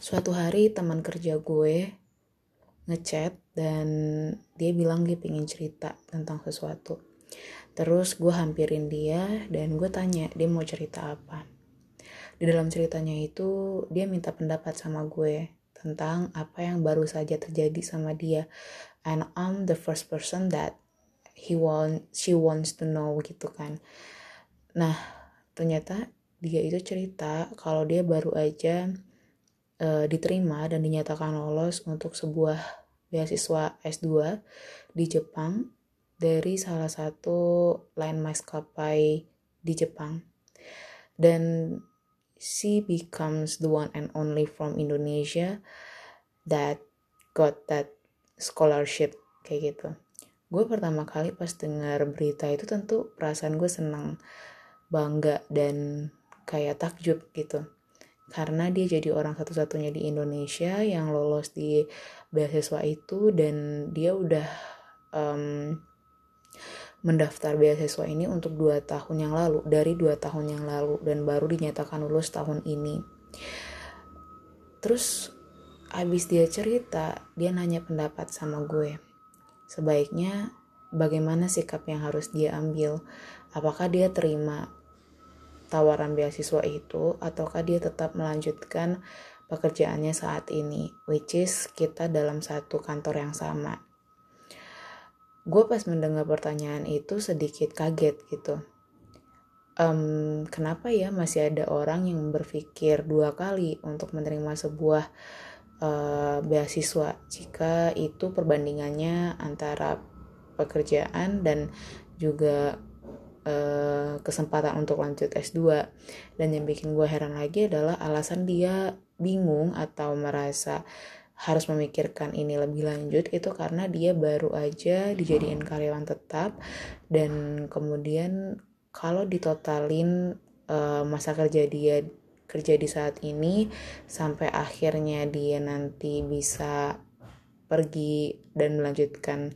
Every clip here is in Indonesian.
Suatu hari teman kerja gue ngechat dan dia bilang dia pengen cerita tentang sesuatu. Terus gue hampirin dia dan gue tanya dia mau cerita apa. Di dalam ceritanya itu dia minta pendapat sama gue tentang apa yang baru saja terjadi sama dia. And I'm the first person that he want she wants to know gitu kan. Nah, ternyata dia itu cerita kalau dia baru aja uh, diterima dan dinyatakan lolos untuk sebuah beasiswa S2 di Jepang dari salah satu line maskapai di Jepang. Dan she becomes the one and only from Indonesia that got that scholarship kayak gitu. Gue pertama kali pas dengar berita itu tentu perasaan gue senang, bangga dan kayak takjub gitu karena dia jadi orang satu-satunya di Indonesia yang lolos di beasiswa itu dan dia udah um, mendaftar beasiswa ini untuk dua tahun yang lalu dari dua tahun yang lalu dan baru dinyatakan lulus tahun ini. Terus abis dia cerita dia nanya pendapat sama gue. Sebaiknya bagaimana sikap yang harus dia ambil? Apakah dia terima tawaran beasiswa itu ataukah dia tetap melanjutkan pekerjaannya saat ini? Which is kita dalam satu kantor yang sama. Gue pas mendengar pertanyaan itu sedikit kaget gitu. Um, kenapa ya masih ada orang yang berpikir dua kali untuk menerima sebuah uh, beasiswa? Jika itu perbandingannya antara pekerjaan dan juga uh, kesempatan untuk lanjut S2 dan yang bikin gue heran lagi adalah alasan dia bingung atau merasa harus memikirkan ini lebih lanjut itu karena dia baru aja dijadiin karyawan tetap dan kemudian kalau ditotalin uh, masa kerja dia kerja di saat ini sampai akhirnya dia nanti bisa pergi dan melanjutkan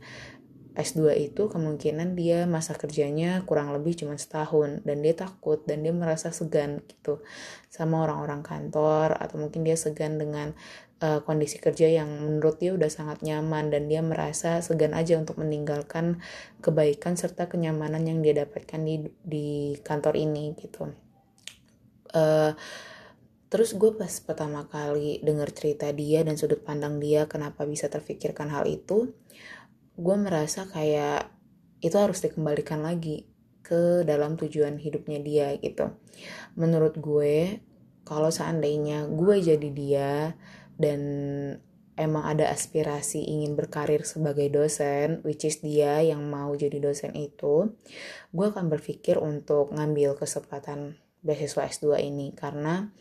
S2 itu kemungkinan dia masa kerjanya kurang lebih cuma setahun dan dia takut dan dia merasa segan gitu sama orang-orang kantor atau mungkin dia segan dengan uh, kondisi kerja yang menurut dia udah sangat nyaman dan dia merasa segan aja untuk meninggalkan kebaikan serta kenyamanan yang dia dapatkan di di kantor ini gitu. Uh, Terus gue pas pertama kali denger cerita dia dan sudut pandang dia kenapa bisa terfikirkan hal itu, gue merasa kayak itu harus dikembalikan lagi ke dalam tujuan hidupnya dia gitu. Menurut gue, kalau seandainya gue jadi dia dan emang ada aspirasi ingin berkarir sebagai dosen, which is dia yang mau jadi dosen itu, gue akan berpikir untuk ngambil kesempatan beasiswa S2 ini karena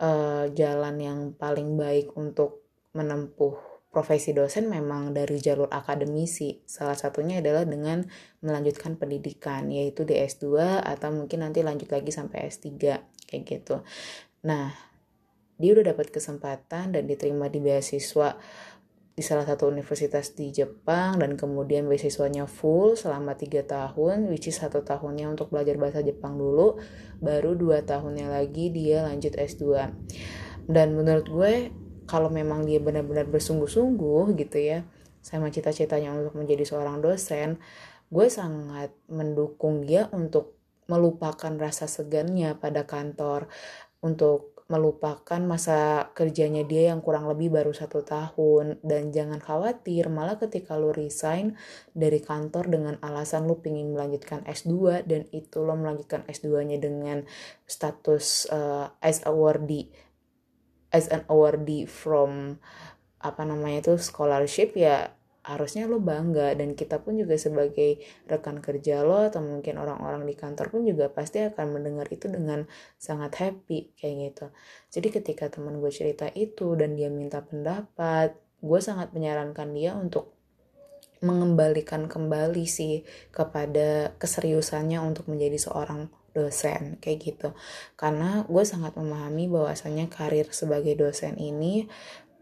uh, jalan yang paling baik untuk menempuh profesi dosen memang dari jalur akademisi. Salah satunya adalah dengan melanjutkan pendidikan, yaitu di S2 atau mungkin nanti lanjut lagi sampai S3, kayak gitu. Nah, dia udah dapat kesempatan dan diterima di beasiswa di salah satu universitas di Jepang dan kemudian beasiswanya full selama tiga tahun which is satu tahunnya untuk belajar bahasa Jepang dulu baru dua tahunnya lagi dia lanjut S2 dan menurut gue kalau memang dia benar-benar bersungguh-sungguh gitu ya sama cita-citanya untuk menjadi seorang dosen gue sangat mendukung dia untuk melupakan rasa segannya pada kantor untuk melupakan masa kerjanya dia yang kurang lebih baru satu tahun. Dan jangan khawatir malah ketika lu resign dari kantor dengan alasan lu pingin melanjutkan S2 dan itu lo melanjutkan S2 nya dengan status uh, as awardee as an awardee from apa namanya itu scholarship ya harusnya lo bangga. Dan kita pun juga sebagai rekan kerja lo atau mungkin orang-orang di kantor pun juga pasti akan mendengar itu dengan sangat happy kayak gitu. Jadi ketika teman gue cerita itu dan dia minta pendapat gue sangat menyarankan dia untuk mengembalikan kembali sih kepada keseriusannya untuk menjadi seorang dosen kayak gitu. Karena gue sangat memahami bahwasanya karir sebagai dosen ini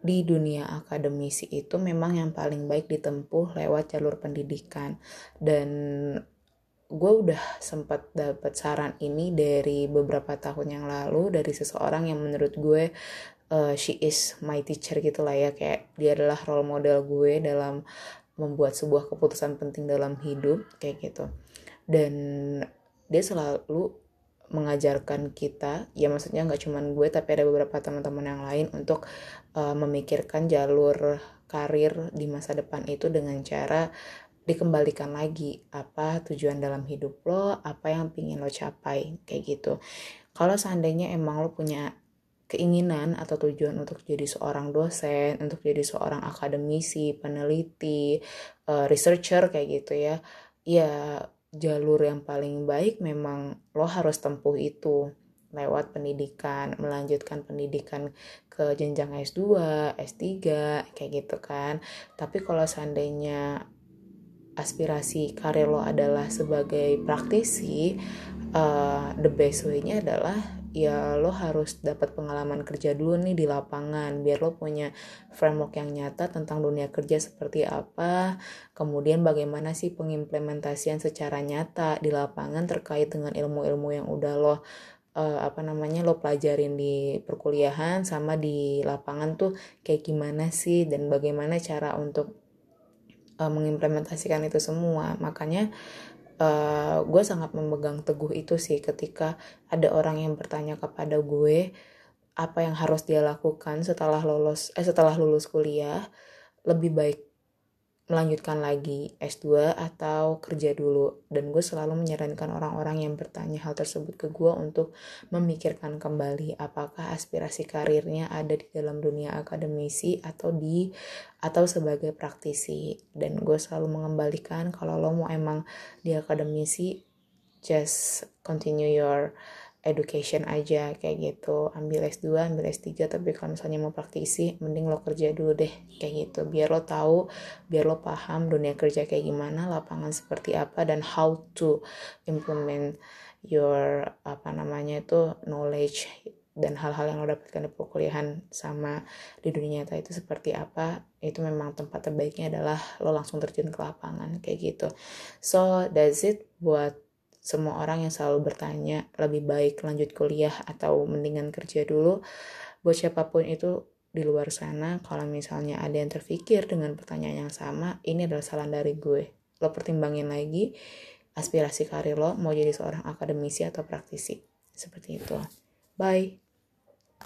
di dunia akademisi itu memang yang paling baik ditempuh lewat jalur pendidikan. Dan gue udah sempat dapat saran ini dari beberapa tahun yang lalu dari seseorang yang menurut gue uh, she is my teacher gitu lah ya. Kayak dia adalah role model gue dalam membuat sebuah keputusan penting dalam hidup kayak gitu. Dan dia selalu mengajarkan kita ya maksudnya nggak cuman gue tapi ada beberapa teman-teman yang lain untuk uh, memikirkan jalur karir di masa depan itu dengan cara dikembalikan lagi. Apa tujuan dalam hidup lo apa yang pingin lo capai kayak gitu. Kalau seandainya emang lo punya keinginan atau tujuan untuk jadi seorang dosen untuk jadi seorang akademisi peneliti uh, researcher kayak gitu ya ya jalur yang paling baik memang lo harus tempuh itu lewat pendidikan, melanjutkan pendidikan ke jenjang S2, S3, kayak gitu kan. Tapi kalau seandainya aspirasi karir lo adalah sebagai praktisi, uh, the best way-nya adalah ya lo harus dapat pengalaman kerja dulu nih di lapangan biar lo punya framework yang nyata tentang dunia kerja seperti apa kemudian bagaimana sih pengimplementasian secara nyata di lapangan terkait dengan ilmu-ilmu yang udah lo uh, apa namanya lo pelajarin di perkuliahan sama di lapangan tuh kayak gimana sih dan bagaimana cara untuk uh, mengimplementasikan itu semua. Makanya uh, gue sangat memegang teguh itu sih ketika ada orang yang bertanya kepada gue apa yang harus dia lakukan setelah lulus eh setelah lulus kuliah lebih baik melanjutkan lagi S2 atau kerja dulu. Dan gue selalu menyarankan orang-orang yang bertanya hal tersebut ke gue untuk memikirkan kembali apakah aspirasi karirnya ada di dalam dunia akademisi atau di atau sebagai praktisi. Dan gue selalu mengembalikan kalau lo mau emang di akademisi just continue your education aja kayak gitu. Ambil S2 ambil S3 tapi kalau misalnya mau praktisi mending lo kerja dulu deh kayak gitu. Biar lo tahu biar lo paham dunia kerja kayak gimana lapangan seperti apa dan how to implement your apa namanya itu knowledge dan hal-hal yang lo dapatkan di perkuliahan sama di dunia nyata itu seperti apa itu memang tempat terbaiknya adalah lo langsung terjun ke lapangan kayak gitu. So that's it buat semua orang yang selalu bertanya lebih baik lanjut kuliah atau mendingan kerja dulu? Buat siapa pun itu di luar sana kalau misalnya ada yang terpikir dengan pertanyaan yang sama ini adalah saran dari gue. Lo pertimbangin lagi aspirasi karir lo mau jadi seorang akademisi atau praktisi. Seperti itu. Bye